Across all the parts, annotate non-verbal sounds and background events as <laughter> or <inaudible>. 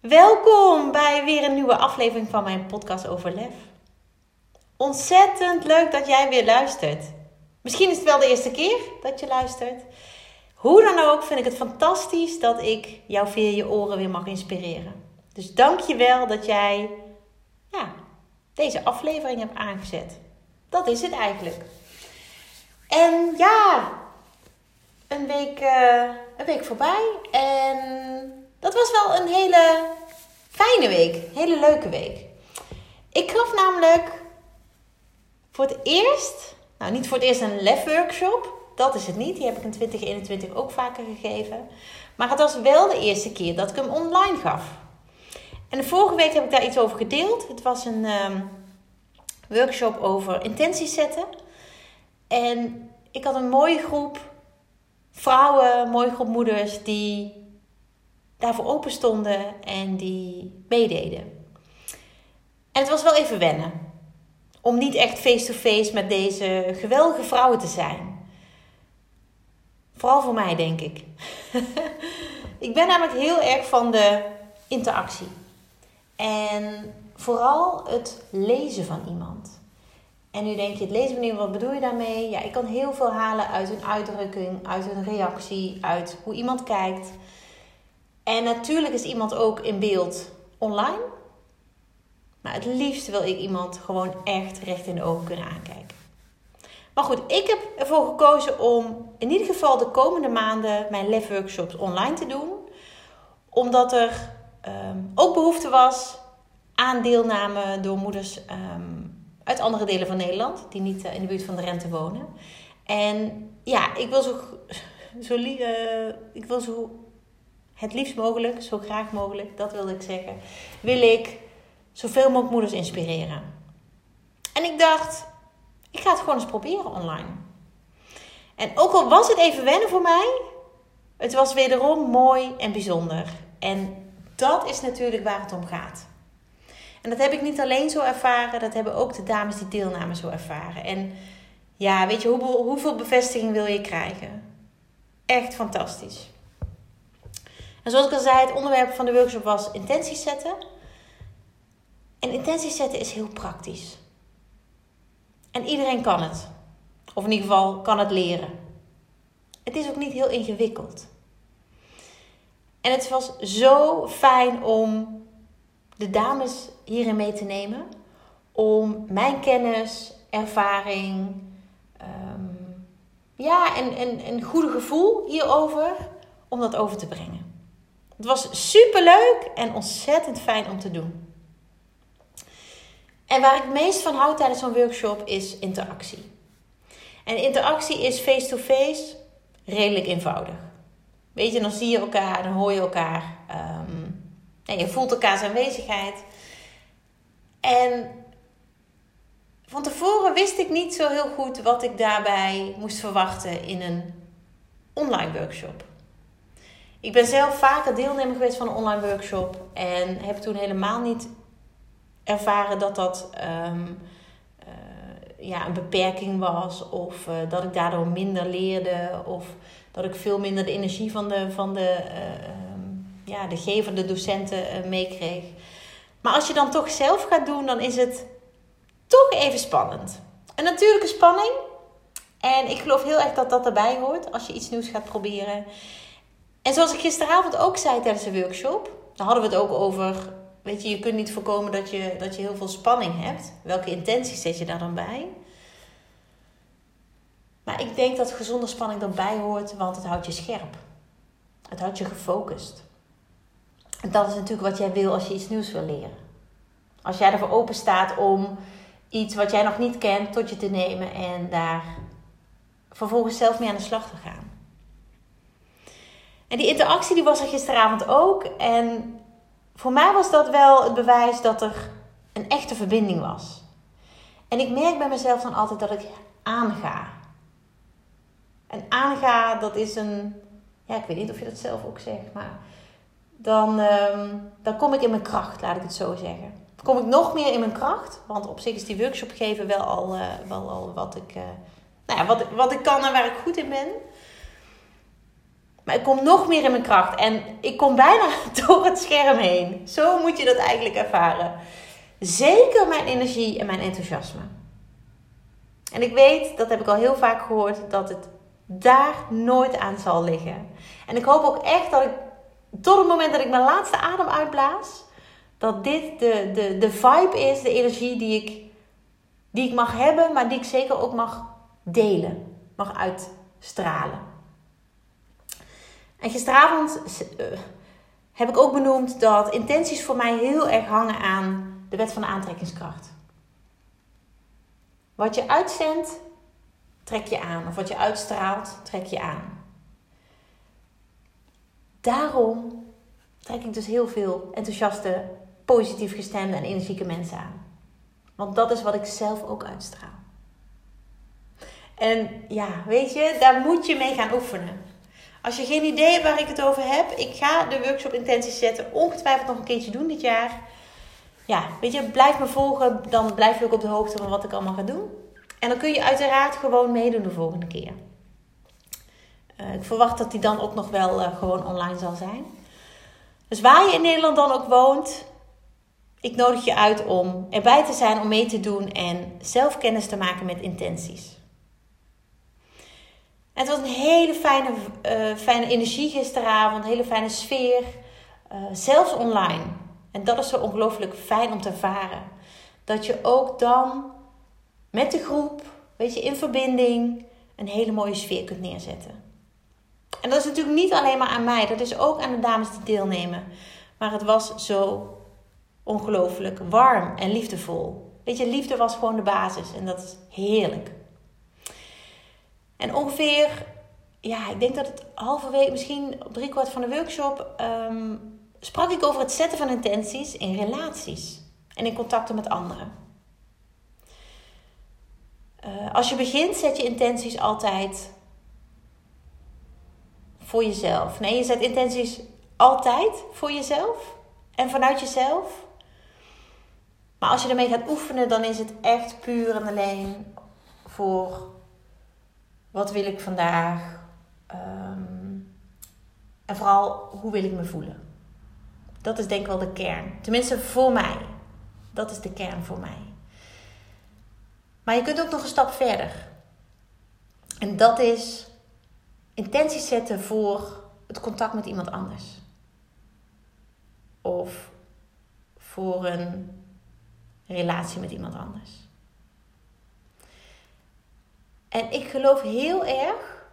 Welkom bij weer een nieuwe aflevering van mijn podcast over lef. Ontzettend leuk dat jij weer luistert. Misschien is het wel de eerste keer dat je luistert. Hoe dan ook vind ik het fantastisch dat ik jou via je oren weer mag inspireren. Dus dank je wel dat jij ja, deze aflevering hebt aangezet. Dat is het eigenlijk. En ja, een week, uh, een week voorbij. En dat was wel een hele fijne week. Hele leuke week. Ik gaf namelijk voor het eerst, nou niet voor het eerst een lef workshop. Dat is het niet. Die heb ik in 2021 ook vaker gegeven. Maar het was wel de eerste keer dat ik hem online gaf. En de vorige week heb ik daar iets over gedeeld. Het was een um, workshop over intenties zetten. En ik had een mooie groep vrouwen, mooie groep moeders die daarvoor open stonden en die meededen. En het was wel even wennen. Om niet echt face-to-face met deze geweldige vrouwen te zijn. Vooral voor mij, denk ik. <laughs> ik ben namelijk heel erg van de interactie. En vooral het lezen van iemand. En nu denk je, het lezen van iemand, wat bedoel je daarmee? Ja, ik kan heel veel halen uit een uitdrukking, uit een reactie, uit hoe iemand kijkt. En natuurlijk is iemand ook in beeld online. Maar het liefst wil ik iemand gewoon echt recht in de ogen kunnen aankijken. Maar goed, ik heb ervoor gekozen om in ieder geval de komende maanden mijn lef workshops online te doen. Omdat er ehm, ook behoefte was aan deelname door moeders ehm, uit andere delen van Nederland. Die niet eh, in de buurt van de rente wonen. En ja, ik wil zo, <laughs> zo, uh, ik wil zo het liefst mogelijk, zo graag mogelijk, dat wilde ik zeggen, wil ik zoveel mogelijk moeders inspireren. En ik dacht, ik ga het gewoon eens proberen online. En ook al was het even wennen voor mij, het was wederom mooi en bijzonder. En dat is natuurlijk waar het om gaat. En dat heb ik niet alleen zo ervaren, dat hebben ook de dames die deelnamen zo ervaren. En ja, weet je, hoeveel bevestiging wil je krijgen? Echt fantastisch. En zoals ik al zei, het onderwerp van de workshop was intenties zetten. En intenties zetten is heel praktisch. En iedereen kan het. Of in ieder geval kan het leren. Het is ook niet heel ingewikkeld. En het was zo fijn om de dames hierin mee te nemen. Om mijn kennis, ervaring, um, ja, en, en een goede gevoel hierover, om dat over te brengen. Het was super leuk en ontzettend fijn om te doen. En waar ik het meest van houd tijdens zo'n workshop is interactie. En interactie is face-to-face redelijk eenvoudig. Weet je, dan zie je elkaar, dan hoor je elkaar. En je voelt elkaars aanwezigheid. En van tevoren wist ik niet zo heel goed wat ik daarbij moest verwachten in een online workshop. Ik ben zelf vaker deelnemer geweest van een online workshop en heb toen helemaal niet ervaren dat dat um, uh, ja, een beperking was of uh, dat ik daardoor minder leerde of dat ik veel minder de energie van de, van de, uh, ja, de gever, de docenten meekreeg. Maar als je dan toch zelf gaat doen, dan is het toch even spannend. Een natuurlijke spanning. En ik geloof heel erg dat dat erbij hoort als je iets nieuws gaat proberen. En zoals ik gisteravond ook zei tijdens de workshop, dan hadden we het ook over, weet je, je kunt niet voorkomen dat je, dat je heel veel spanning hebt. Welke intenties zet je daar dan bij? Maar ik denk dat gezonde spanning erbij hoort, want het houdt je scherp. Het houdt je gefocust. En dat is natuurlijk wat jij wil als je iets nieuws wil leren. Als jij ervoor open staat om iets wat jij nog niet kent tot je te nemen en daar vervolgens zelf mee aan de slag te gaan. En die interactie die was er gisteravond ook. En voor mij was dat wel het bewijs dat er een echte verbinding was. En ik merk bij mezelf dan altijd dat ik aanga. En aanga, dat is een. Ja, ik weet niet of je dat zelf ook zegt, maar. Dan, ehm, dan kom ik in mijn kracht, laat ik het zo zeggen. Dan kom ik nog meer in mijn kracht, want op zich is die workshop geven wel al, uh, wel al wat, ik, uh, nou ja, wat, wat ik kan en waar ik goed in ben. Maar ik kom nog meer in mijn kracht en ik kom bijna <laughs> door het scherm heen. Zo moet je dat eigenlijk ervaren. Zeker mijn energie en mijn enthousiasme. En ik weet, dat heb ik al heel vaak gehoord, dat het daar nooit aan zal liggen. En ik hoop ook echt dat ik tot het moment dat ik mijn laatste adem uitblaas, dat dit de, de, de vibe is, de energie die ik, die ik mag hebben, maar die ik zeker ook mag delen, mag uitstralen. En gisteravond uh, heb ik ook benoemd dat intenties voor mij heel erg hangen aan de wet van de aantrekkingskracht. Wat je uitzendt, trek je aan. Of wat je uitstraalt, trek je aan. Daarom trek ik dus heel veel enthousiaste, positief gestemde en energieke mensen aan. Want dat is wat ik zelf ook uitstraal. En ja, weet je, daar moet je mee gaan oefenen. Als je geen idee hebt waar ik het over heb, ik ga de workshop intenties zetten ongetwijfeld nog een keertje doen dit jaar. Ja, weet je, blijf me volgen, dan blijf je ook op de hoogte van wat ik allemaal ga doen. En dan kun je uiteraard gewoon meedoen de volgende keer. Uh, ik verwacht dat die dan ook nog wel uh, gewoon online zal zijn. Dus waar je in Nederland dan ook woont, ik nodig je uit om erbij te zijn, om mee te doen en zelf kennis te maken met intenties. Het was een hele fijne, uh, fijne energie gisteravond, een hele fijne sfeer, zelfs online. En dat is zo ongelooflijk fijn om te ervaren. Dat je ook dan met de groep, weet je, in verbinding, een hele mooie sfeer kunt neerzetten. En dat is natuurlijk niet alleen maar aan mij, dat is ook aan de dames die deelnemen. Maar het was zo ongelooflijk warm en liefdevol. Weet je, liefde was gewoon de basis en dat is heerlijk. En ongeveer, ja, ik denk dat het halverwege, misschien drie kwart van de workshop, ehm, sprak ik over het zetten van intenties in relaties en in contacten met anderen. Uh, als je begint, zet je intenties altijd voor jezelf. Nee, je zet intenties altijd voor jezelf en vanuit jezelf. Maar als je ermee gaat oefenen, dan is het echt puur en alleen voor wat wil ik vandaag. Um, en vooral hoe wil ik me voelen. Dat is denk ik wel de kern. Tenminste voor mij. Dat is de kern voor mij. Maar je kunt ook nog een stap verder. En dat is intenties zetten voor het contact met iemand anders. Of voor een relatie met iemand anders. En ik geloof heel erg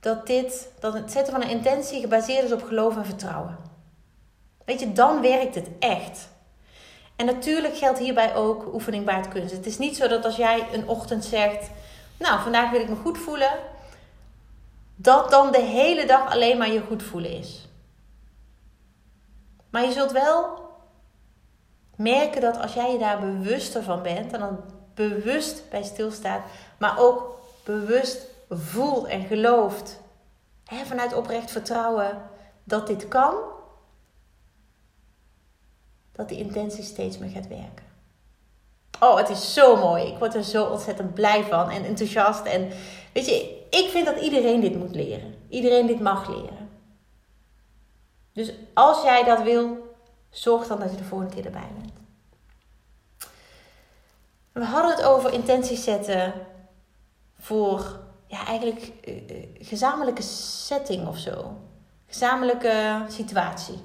dat dit, dat het zetten van een intentie gebaseerd is op geloof en vertrouwen. Weet je, dan werkt het echt. En natuurlijk geldt hierbij ook oefening baart kunst. Het is niet zo dat als jij een ochtend zegt: Nou, vandaag wil ik me goed voelen, dat dan de hele dag alleen maar je goed voelen is. Maar je zult wel merken dat als jij je daar bewuster van bent en dan bewust bij stilstaat, maar ook bewust voelt en gelooft, hè, vanuit oprecht vertrouwen dat dit kan, dat die intentie steeds meer gaat werken. Oh, het is zo mooi. Ik word er zo ontzettend blij van en enthousiast. En weet je, ik vind dat iedereen dit moet leren. Iedereen dit mag leren. Dus als jij dat wil, zorg dan dat je de volgende keer erbij bent. We hadden het over intenties zetten voor ja, eigenlijk uh, gezamenlijke setting of zo. Gezamenlijke situatie.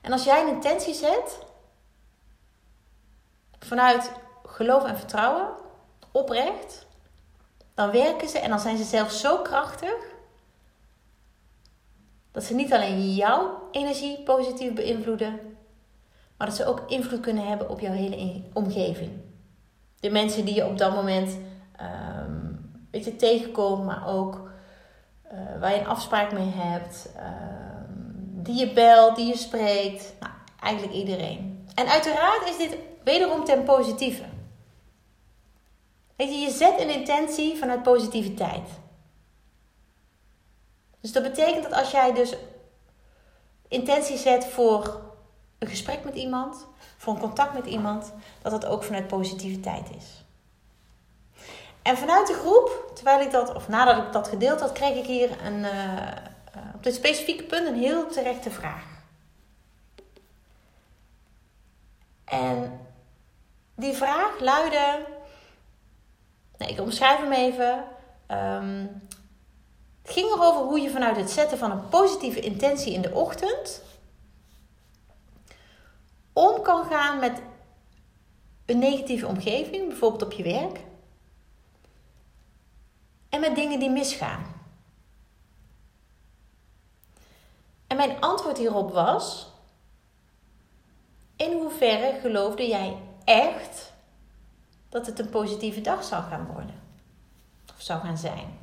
En als jij een intentie zet vanuit geloof en vertrouwen, oprecht, dan werken ze en dan zijn ze zelf zo krachtig dat ze niet alleen jouw energie positief beïnvloeden, maar dat ze ook invloed kunnen hebben op jouw hele omgeving. De mensen die je op dat moment um, weet je, tegenkomt, maar ook uh, waar je een afspraak mee hebt. Um, die je belt, die je spreekt. Nou, eigenlijk iedereen. En uiteraard is dit wederom ten positieve. Weet je, je zet een intentie vanuit positiviteit. Dus dat betekent dat als jij dus intentie zet voor een gesprek met iemand, voor een contact met iemand, dat dat ook vanuit positiviteit is. En vanuit de groep, terwijl ik dat, of nadat ik dat gedeeld had, kreeg ik hier een, uh, op dit specifieke punt een heel terechte vraag. En die vraag luidde, nee, ik omschrijf hem even. Um, het ging erover hoe je vanuit het zetten van een positieve intentie in de ochtend om kan gaan met een negatieve omgeving, bijvoorbeeld op je werk, en met dingen die misgaan. En mijn antwoord hierop was: in hoeverre geloofde jij echt dat het een positieve dag zou gaan worden? Of zou gaan zijn?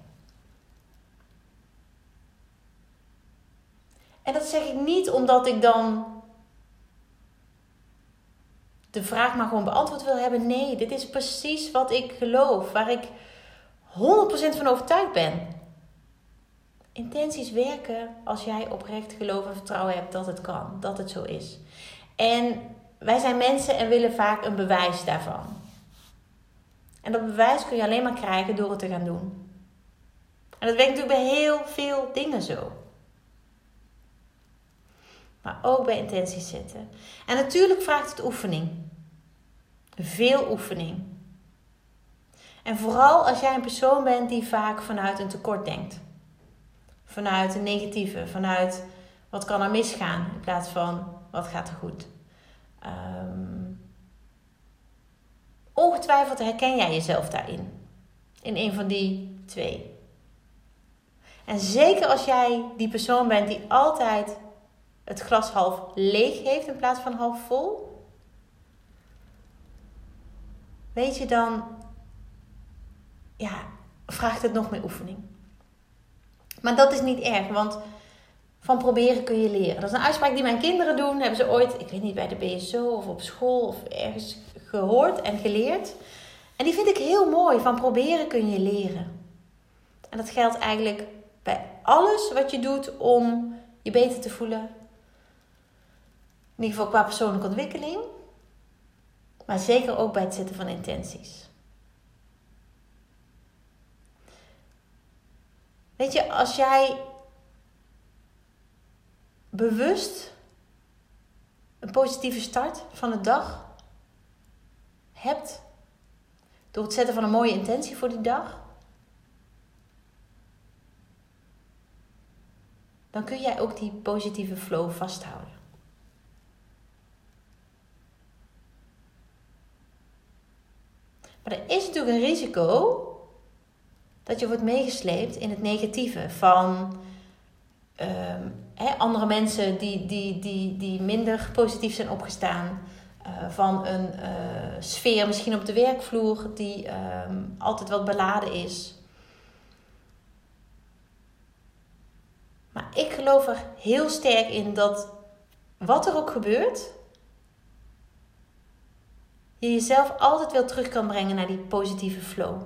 En dat zeg ik niet omdat ik dan de vraag maar gewoon beantwoord wil hebben. Nee, dit is precies wat ik geloof, waar ik 100% van overtuigd ben. Intenties werken als jij oprecht geloof en vertrouwen hebt dat het kan, dat het zo is. En wij zijn mensen en willen vaak een bewijs daarvan. En dat bewijs kun je alleen maar krijgen door het te gaan doen. En dat werkt natuurlijk bij heel veel dingen zo. Maar ook bij intenties zetten. En natuurlijk vraagt het oefening. Veel oefening. En vooral als jij een persoon bent die vaak vanuit een tekort denkt. Vanuit een negatieve, vanuit wat kan er misgaan in plaats van wat gaat er goed. Um, ongetwijfeld herken jij jezelf daarin. In een van die twee. En zeker als jij die persoon bent die altijd het glas half leeg heeft in plaats van half vol, weet je dan, ja, vraagt het nog meer oefening. Maar dat is niet erg, want van proberen kun je leren. Dat is een uitspraak die mijn kinderen doen. Hebben ze ooit, ik weet niet, bij de BSO of op school of ergens gehoord en geleerd. En die vind ik heel mooi. Van proberen kun je leren. En dat geldt eigenlijk bij alles wat je doet om je beter te voelen, in ieder geval qua persoonlijke ontwikkeling. Maar zeker ook bij het zetten van intenties. Weet je, als jij bewust een positieve start van de dag hebt door het zetten van een mooie intentie voor die dag, dan kun jij ook die positieve flow vasthouden. Er is natuurlijk een risico dat je wordt meegesleept in het negatieve van ehm, andere mensen die, die, die, die minder positief zijn opgestaan. Uh, van een uh, sfeer misschien op de werkvloer die ehm, altijd wat beladen is. Maar ik geloof er heel sterk in dat wat er ook gebeurt, je jezelf altijd weer terug kan brengen naar die positieve flow.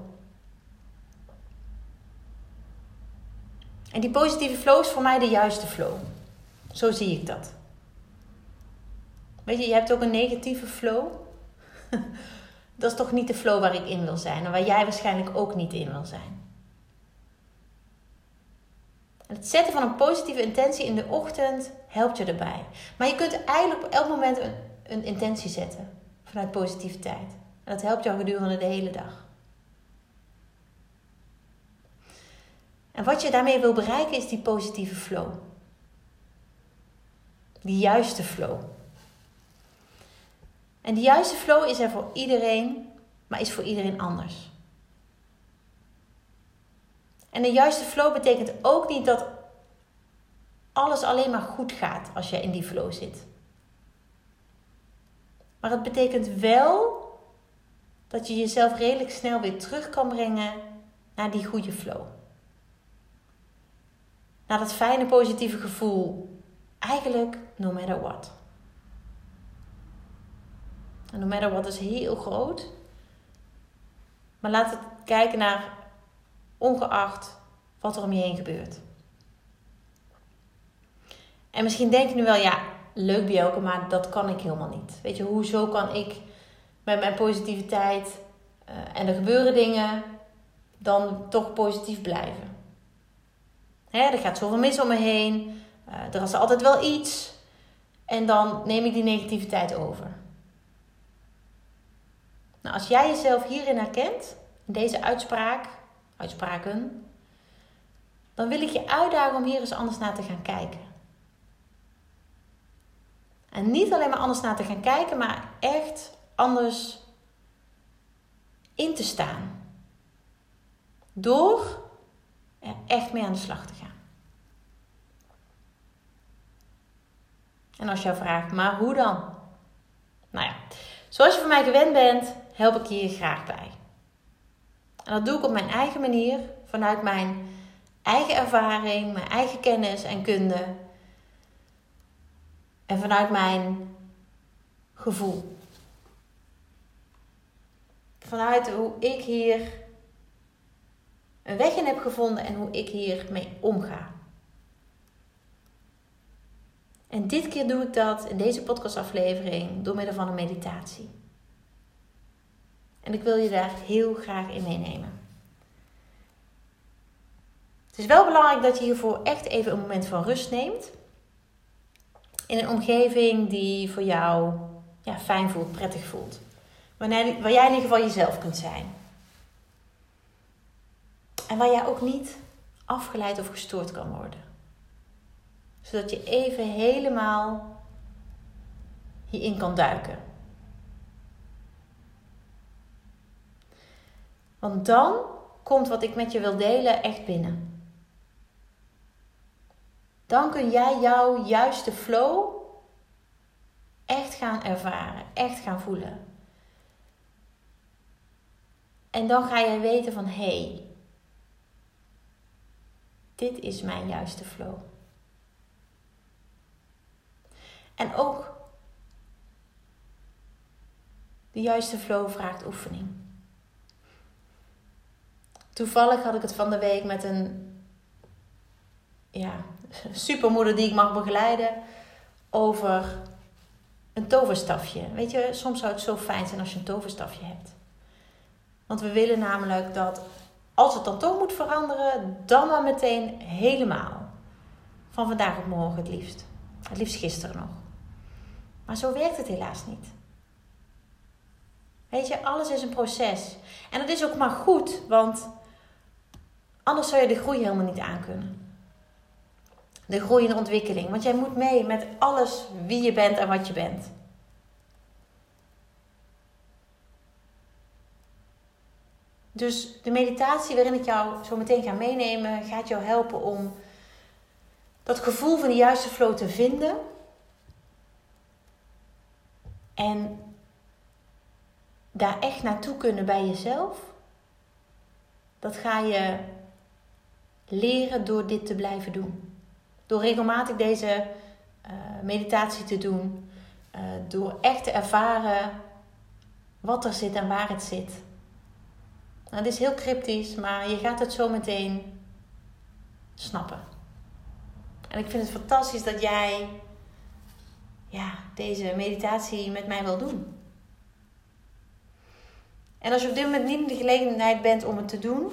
En die positieve flow is voor mij de juiste flow. Zo zie ik dat. Weet je, je hebt ook een negatieve flow. <laughs> dat is toch niet de flow waar ik in wil zijn en waar jij waarschijnlijk ook niet in wil zijn. Het zetten van een positieve intentie in de ochtend helpt je erbij. Maar je kunt eigenlijk op elk moment een, een intentie zetten vanuit positiviteit. En dat helpt jou gedurende de hele dag. En wat je daarmee wil bereiken is die positieve flow. Die juiste flow. En die juiste flow is er voor iedereen, maar is voor iedereen anders. En de juiste flow betekent ook niet dat alles alleen maar goed gaat als je in die flow zit. Maar het betekent wel dat je jezelf redelijk snel weer terug kan brengen naar die goede flow. Naar dat fijne positieve gevoel eigenlijk no matter what. En no matter what is heel groot. Maar laat het kijken naar ongeacht wat er om je heen gebeurt. En misschien denk je nu wel, ja, leuk Bjelke, maar dat kan ik helemaal niet. Weet je, hoezo kan ik met mijn positiviteit uh, en er gebeuren dingen, dan toch positief blijven? Hè, er gaat zoveel mis om me heen, uh, er is altijd wel iets en dan neem ik die negativiteit over. Nou, als jij jezelf hierin herkent, in deze uitspraak, uitspraken, dan wil ik je uitdagen om hier eens anders naar te gaan kijken. En niet alleen maar anders naar te gaan kijken, maar echt anders in te staan. Door er echt mee aan de slag te gaan. En als je vraagt, maar hoe dan? Nou ja, zoals je van mij gewend bent, help ik je hier graag bij. En dat doe ik op mijn eigen manier, vanuit mijn eigen ervaring, mijn eigen kennis en kunde. En vanuit mijn gevoel. Vanuit hoe ik hier een weg in heb gevonden en hoe ik hiermee omga. En dit keer doe ik dat in deze podcastaflevering door middel van een meditatie. En ik wil je daar heel graag in meenemen. Het is wel belangrijk dat je hiervoor echt even een moment van rust neemt. In een omgeving die voor jou ja, fijn voelt, prettig voelt. Waar jij in ieder geval jezelf kunt zijn. En waar jij ook niet afgeleid of gestoord kan worden. Zodat je even helemaal hierin kan duiken. Want dan komt wat ik met je wil delen echt binnen. Dan kun jij jouw juiste flow echt gaan ervaren, echt gaan voelen. En dan ga jij weten van hé, hey, dit is mijn juiste flow. En ook de juiste flow vraagt oefening. Toevallig had ik het van de week met een ja, supermoeder die ik mag begeleiden over een toverstafje. Weet je, soms zou het zo fijn zijn als je een toverstafje hebt. Want we willen namelijk dat als het dan toch moet veranderen, dan maar meteen helemaal. Van vandaag op morgen het liefst. Het liefst gisteren nog. Maar zo werkt het helaas niet. Weet je, alles is een proces. En dat is ook maar goed, want anders zou je de groei helemaal niet aankunnen de groei en ontwikkeling. Want jij moet mee met alles wie je bent en wat je bent. Dus de meditatie waarin ik jou zo meteen ga meenemen, gaat jou helpen om dat gevoel van de juiste flow te vinden. En daar echt naartoe kunnen bij jezelf. Dat ga je leren door dit te blijven doen. Door regelmatig deze uh, meditatie te doen. Uh, door echt te ervaren wat er zit en waar het zit. Nou, het is heel cryptisch, maar je gaat het zo meteen snappen. En ik vind het fantastisch dat jij ja, deze meditatie met mij wil doen. En als je op dit moment niet in de gelegenheid bent om het te doen,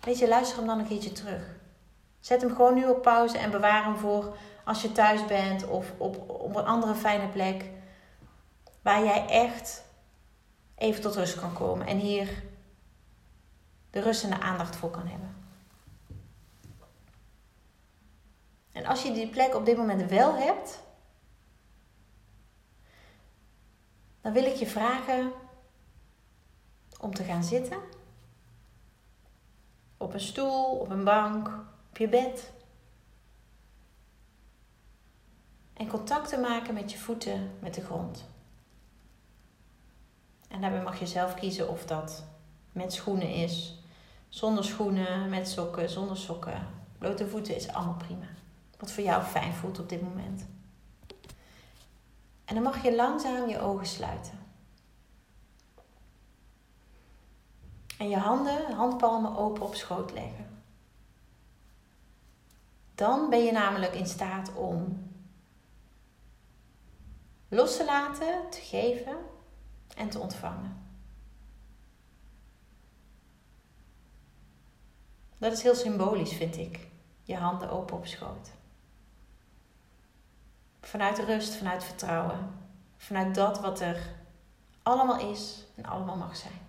weet je, luister hem dan een keertje terug. Zet hem gewoon nu op pauze en bewaar hem voor als je thuis bent of op, op een andere fijne plek. Waar jij echt even tot rust kan komen en hier de rust en de aandacht voor kan hebben. En als je die plek op dit moment wel hebt, dan wil ik je vragen om te gaan zitten. Op een stoel, op een bank, op je bed. En contact te maken met je voeten met de grond. En daarbij mag je zelf kiezen of dat met schoenen is, zonder schoenen, met sokken, zonder sokken. Blote voeten is allemaal prima. Wat voor jou fijn voelt op dit moment. En dan mag je langzaam je ogen sluiten. En je handen, handpalmen open op schoot leggen. Dan ben je namelijk in staat om los te laten, te geven en te ontvangen. Dat is heel symbolisch, vind ik. Je handen open op schoot. Vanuit rust, vanuit vertrouwen. Vanuit dat wat er allemaal is en allemaal mag zijn.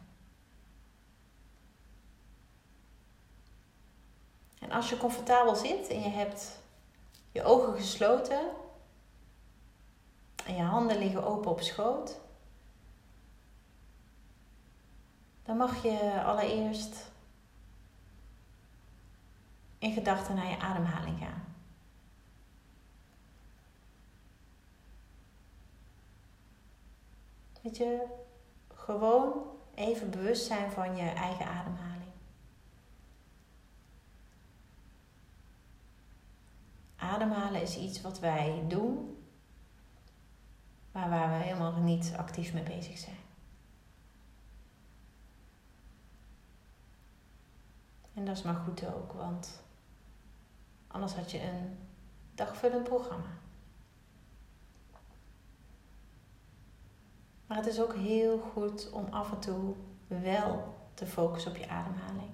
En als je comfortabel zit en je hebt je ogen gesloten en je handen liggen open op schoot, dan mag je allereerst in gedachten naar je ademhaling gaan. Weet je, gewoon even bewust zijn van je eigen ademhaling. Ademhalen is iets wat wij doen, maar waar we helemaal niet actief mee bezig zijn. En dat is maar goed ook, want anders had je een dagvullend programma. Maar het is ook heel goed om af en toe wel te focussen op je ademhaling.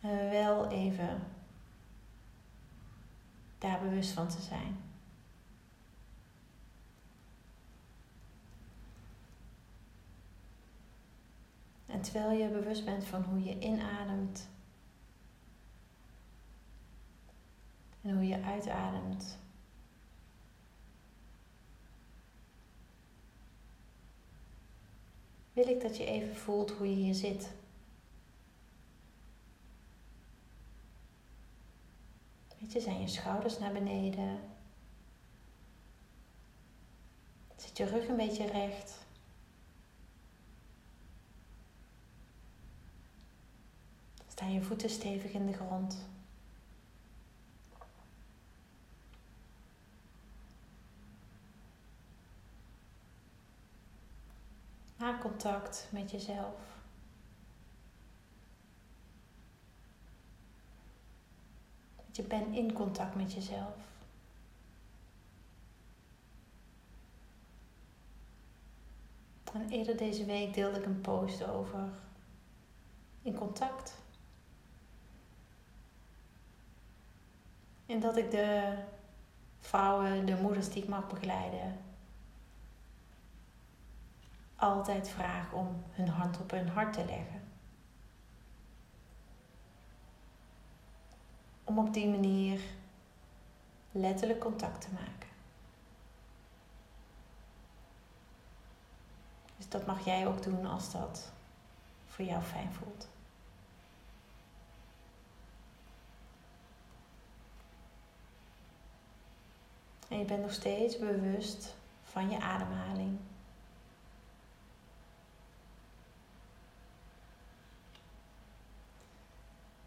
En wel even daar bewust van te zijn. En terwijl je bewust bent van hoe je inademt en hoe je uitademt, wil ik dat je even voelt hoe je hier zit. Zijn je schouders naar beneden? Zit je rug een beetje recht? Staan je voeten stevig in de grond? Maak contact met jezelf. Je bent in contact met jezelf. En eerder deze week deelde ik een post over in contact. En dat ik de vrouwen, de moeders die ik mag begeleiden, altijd vraag om hun hand op hun hart te leggen. Om op die manier letterlijk contact te maken. Dus dat mag jij ook doen als dat voor jou fijn voelt. En je bent nog steeds bewust van je ademhaling.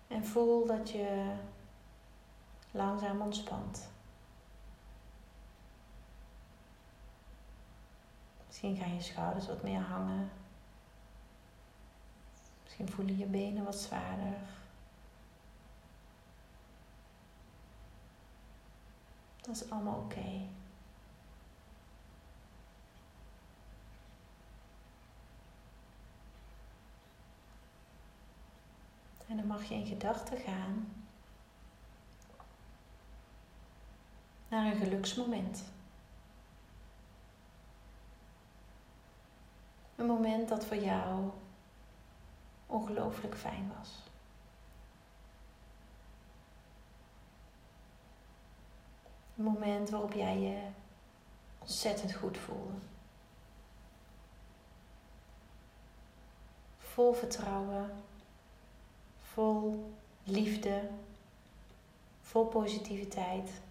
En voel dat je langzaam ontspant. Misschien gaan je schouders wat meer hangen. Misschien voelen je benen wat zwaarder. Dat is allemaal oké. En dan mag je in gedachten gaan naar een geluksmoment. Een moment dat voor jou ongelooflijk fijn was. Een moment waarop jij je ontzettend goed voelde. Vol vertrouwen, vol liefde, vol positiviteit.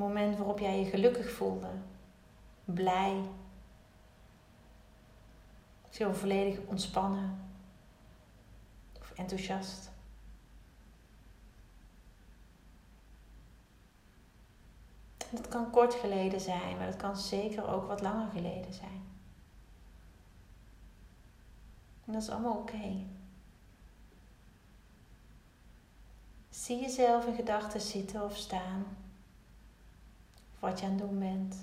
moment waarop jij je gelukkig voelde, blij, zo volledig ontspannen of enthousiast. Dat kan kort geleden zijn, maar dat kan zeker ook wat langer geleden zijn. En dat is allemaal oké. Zie jezelf in gedachten zitten of staan. Wat je aan het doen bent.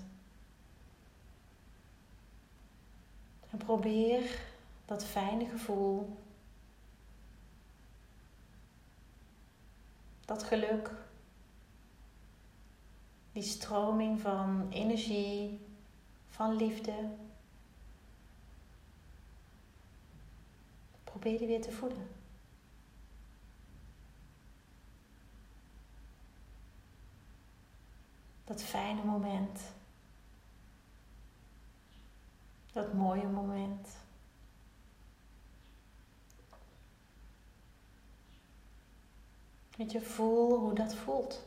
En probeer dat fijne gevoel, dat geluk, die stroming van energie, van liefde. Probeer die weer te voelen. Dat fijne moment. Dat mooie moment. Dat je voelt hoe dat voelt.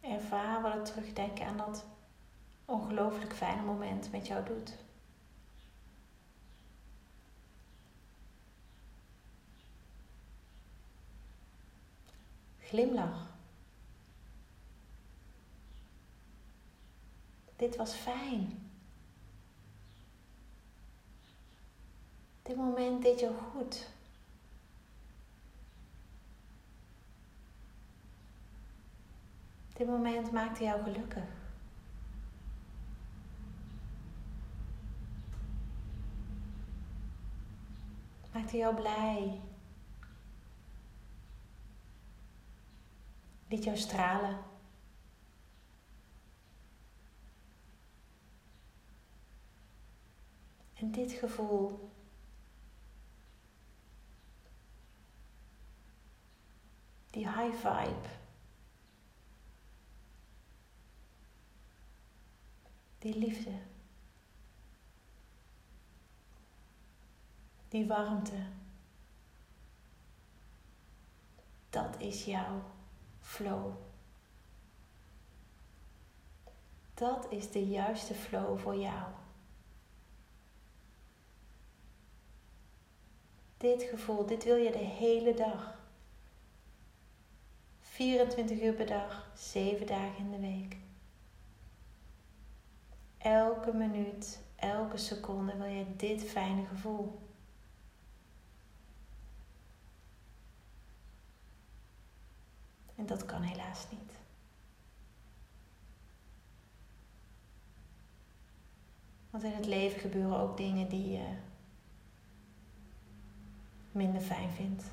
Ervaar wat het terugdenken aan dat ongelooflijk fijne moment met jou doet. Glimlach. Dit was fijn. Dit moment deed jou goed. Dit moment maakte jou gelukkig. Maakte jou blij. Liet jou stralen. En dit gevoel. Die high vibe, die liefde, die warmte, dat is jouw flow. Dat is de juiste flow voor jou. Dit gevoel, dit wil je de hele dag. 24 uur per dag, 7 dagen in de week. Elke minuut, elke seconde wil je dit fijne gevoel. En dat kan helaas niet. Want in het leven gebeuren ook dingen die je minder fijn vindt.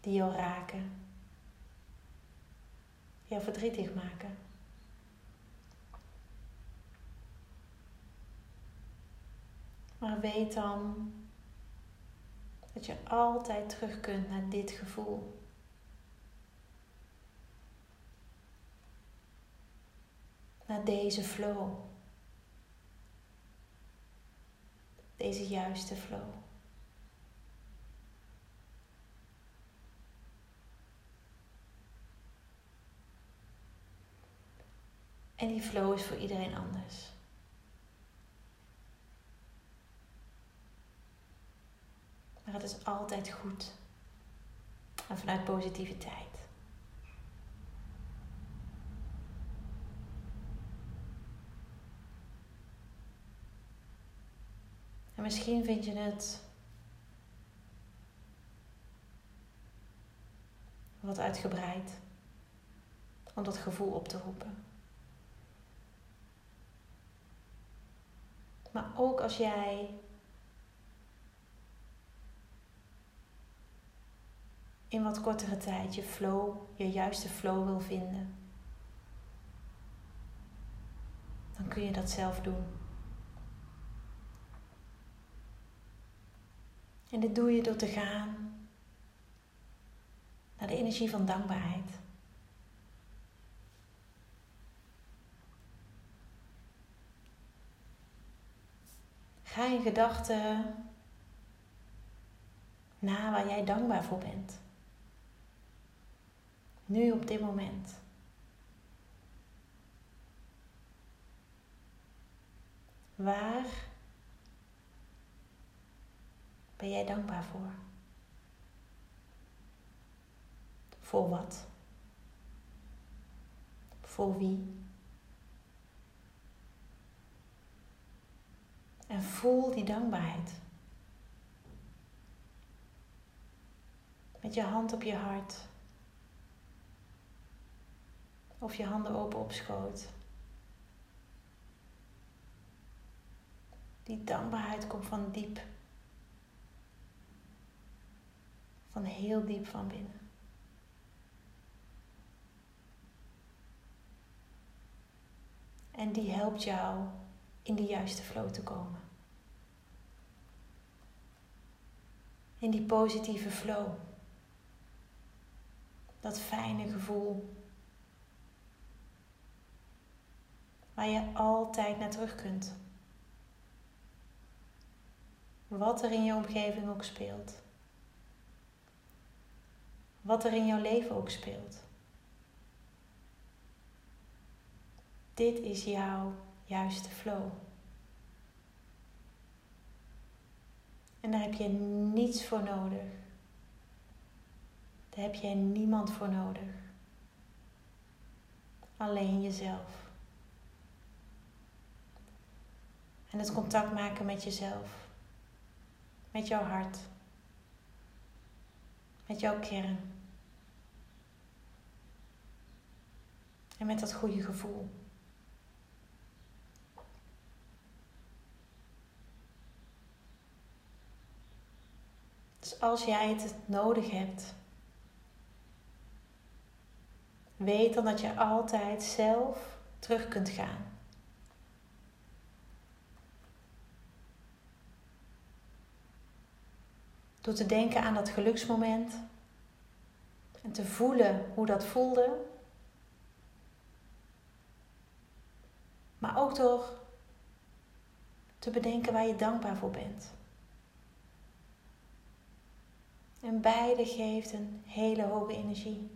Die jou raken. Jou verdrietig maken. Maar weet dan dat je altijd terug kunt naar dit gevoel. Naar deze flow. Deze juiste flow. En die flow is voor iedereen anders. Maar het is altijd goed. En vanuit positiviteit. En misschien vind je het wat uitgebreid om dat gevoel op te roepen. Maar ook als jij in wat kortere tijd je flow, je juiste flow wil vinden, dan kun je dat zelf doen. En dit doe je door te gaan naar de energie van dankbaarheid. Ga in gedachten na waar jij dankbaar voor bent. Nu op dit moment. Waar ben jij dankbaar voor? Voor wat? Voor wie? En voel die dankbaarheid. Met je hand op je hart. Of je handen open op schoot. Die dankbaarheid komt van diep. Van heel diep van binnen. En die helpt jou in de juiste flow te komen. In die positieve flow. Dat fijne gevoel. Waar je altijd naar terug kunt. Wat er in je omgeving ook speelt. Wat er in jouw leven ook speelt. Dit is jouw juiste flow. En daar heb je niets voor nodig. Daar heb je niemand voor nodig. Alleen jezelf. En het contact maken met jezelf. Met jouw hart. Met jouw kern. En met dat goede gevoel. Dus als jij het nodig hebt, weet dan dat je altijd zelf terug kunt gaan. Door te denken aan dat geluksmoment en te voelen hoe dat voelde. Maar ook door te bedenken waar je dankbaar voor bent. En beide geeft een hele hoge energie.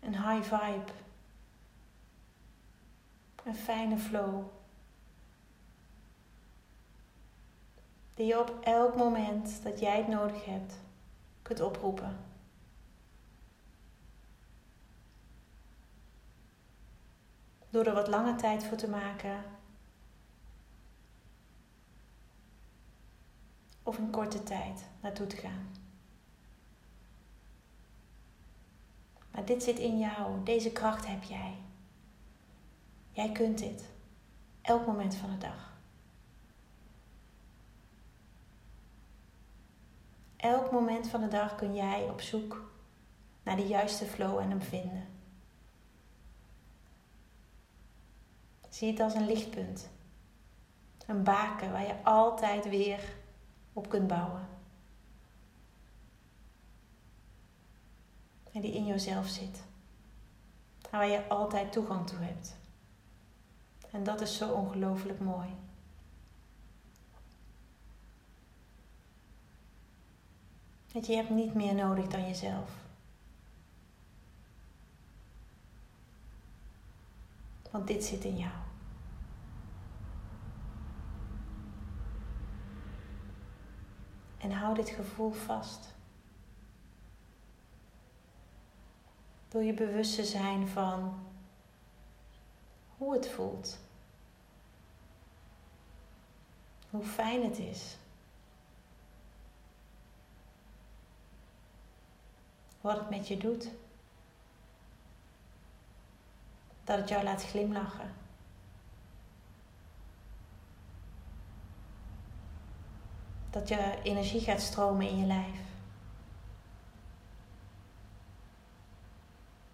Een high vibe. Een fijne flow. Die je op elk moment dat jij het nodig hebt kunt oproepen. Door er wat lange tijd voor te maken of een korte tijd naartoe te gaan. Maar dit zit in jou, deze kracht heb jij. Jij kunt dit, elk moment van de dag. Elk moment van de dag kun jij op zoek naar de juiste flow en hem vinden. Zie het als een lichtpunt. Een baken waar je altijd weer op kunt bouwen. En die in jezelf zit. Waar je altijd toegang toe hebt. En dat is zo ongelooflijk mooi. Dat je hebt niet meer nodig dan jezelf. Want dit zit in jou. En hou dit gevoel vast. Door je bewust te zijn van hoe het voelt. Hoe fijn het is. Wat het met je doet. Dat het jou laat glimlachen. dat je energie gaat stromen in je lijf.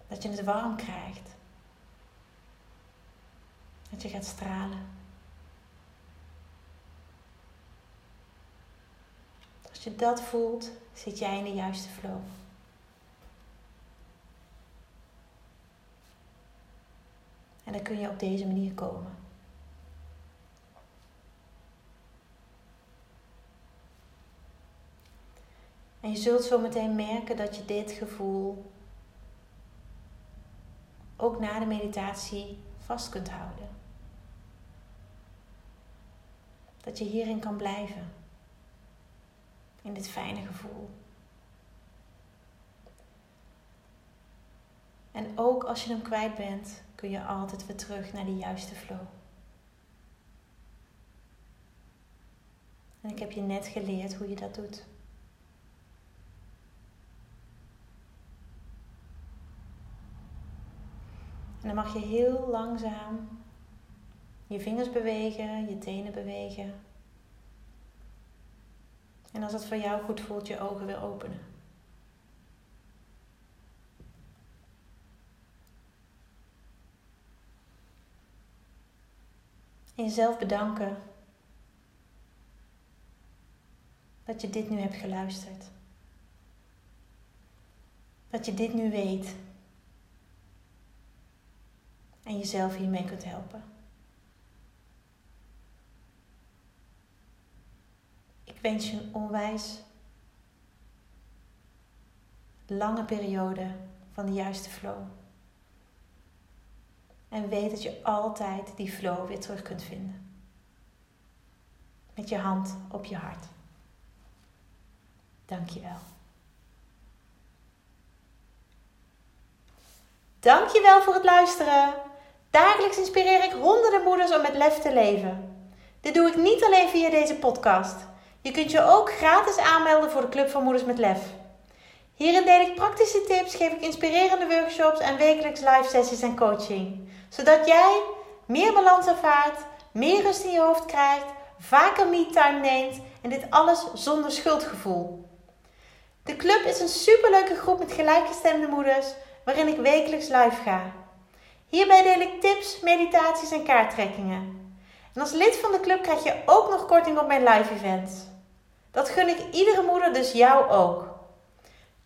Dat je het warm krijgt. Dat je gaat stralen. Als je dat voelt, zit jij in de juiste flow. En dan kun je op deze manier komen. En je zult zo meteen merken dat je dit gevoel ook na de meditatie vast kunt houden. Dat je hierin kan blijven. In dit fijne gevoel. En ook als je hem kwijt bent, kun je altijd weer terug naar die juiste flow. En ik heb je net geleerd hoe je dat doet. En dan mag je heel langzaam je vingers bewegen, je tenen bewegen. En als het voor jou goed voelt, je ogen weer openen. En jezelf bedanken dat je dit nu hebt geluisterd. Dat je dit nu weet. En jezelf hiermee kunt helpen. Ik wens je een onwijs lange periode van de juiste flow. En weet dat je altijd die flow weer terug kunt vinden. Met je hand op je hart. Dankjewel. Dankjewel voor het luisteren. Dagelijks inspireer ik honderden moeders om met lef te leven. Dit doe ik niet alleen via deze podcast. Je kunt je ook gratis aanmelden voor de Club van Moeders met Lef. Hierin deel ik praktische tips, geef ik inspirerende workshops en wekelijks live sessies en coaching. Zodat jij meer balans ervaart, meer rust in je hoofd krijgt, vaker me-time neemt en dit alles zonder schuldgevoel. De club is een superleuke groep met gelijkgestemde moeders waarin ik wekelijks live ga. Hierbij deel ik tips, meditaties en kaarttrekkingen. En als lid van de club krijg je ook nog korting op mijn live events. Dat gun ik iedere moeder, dus jou ook.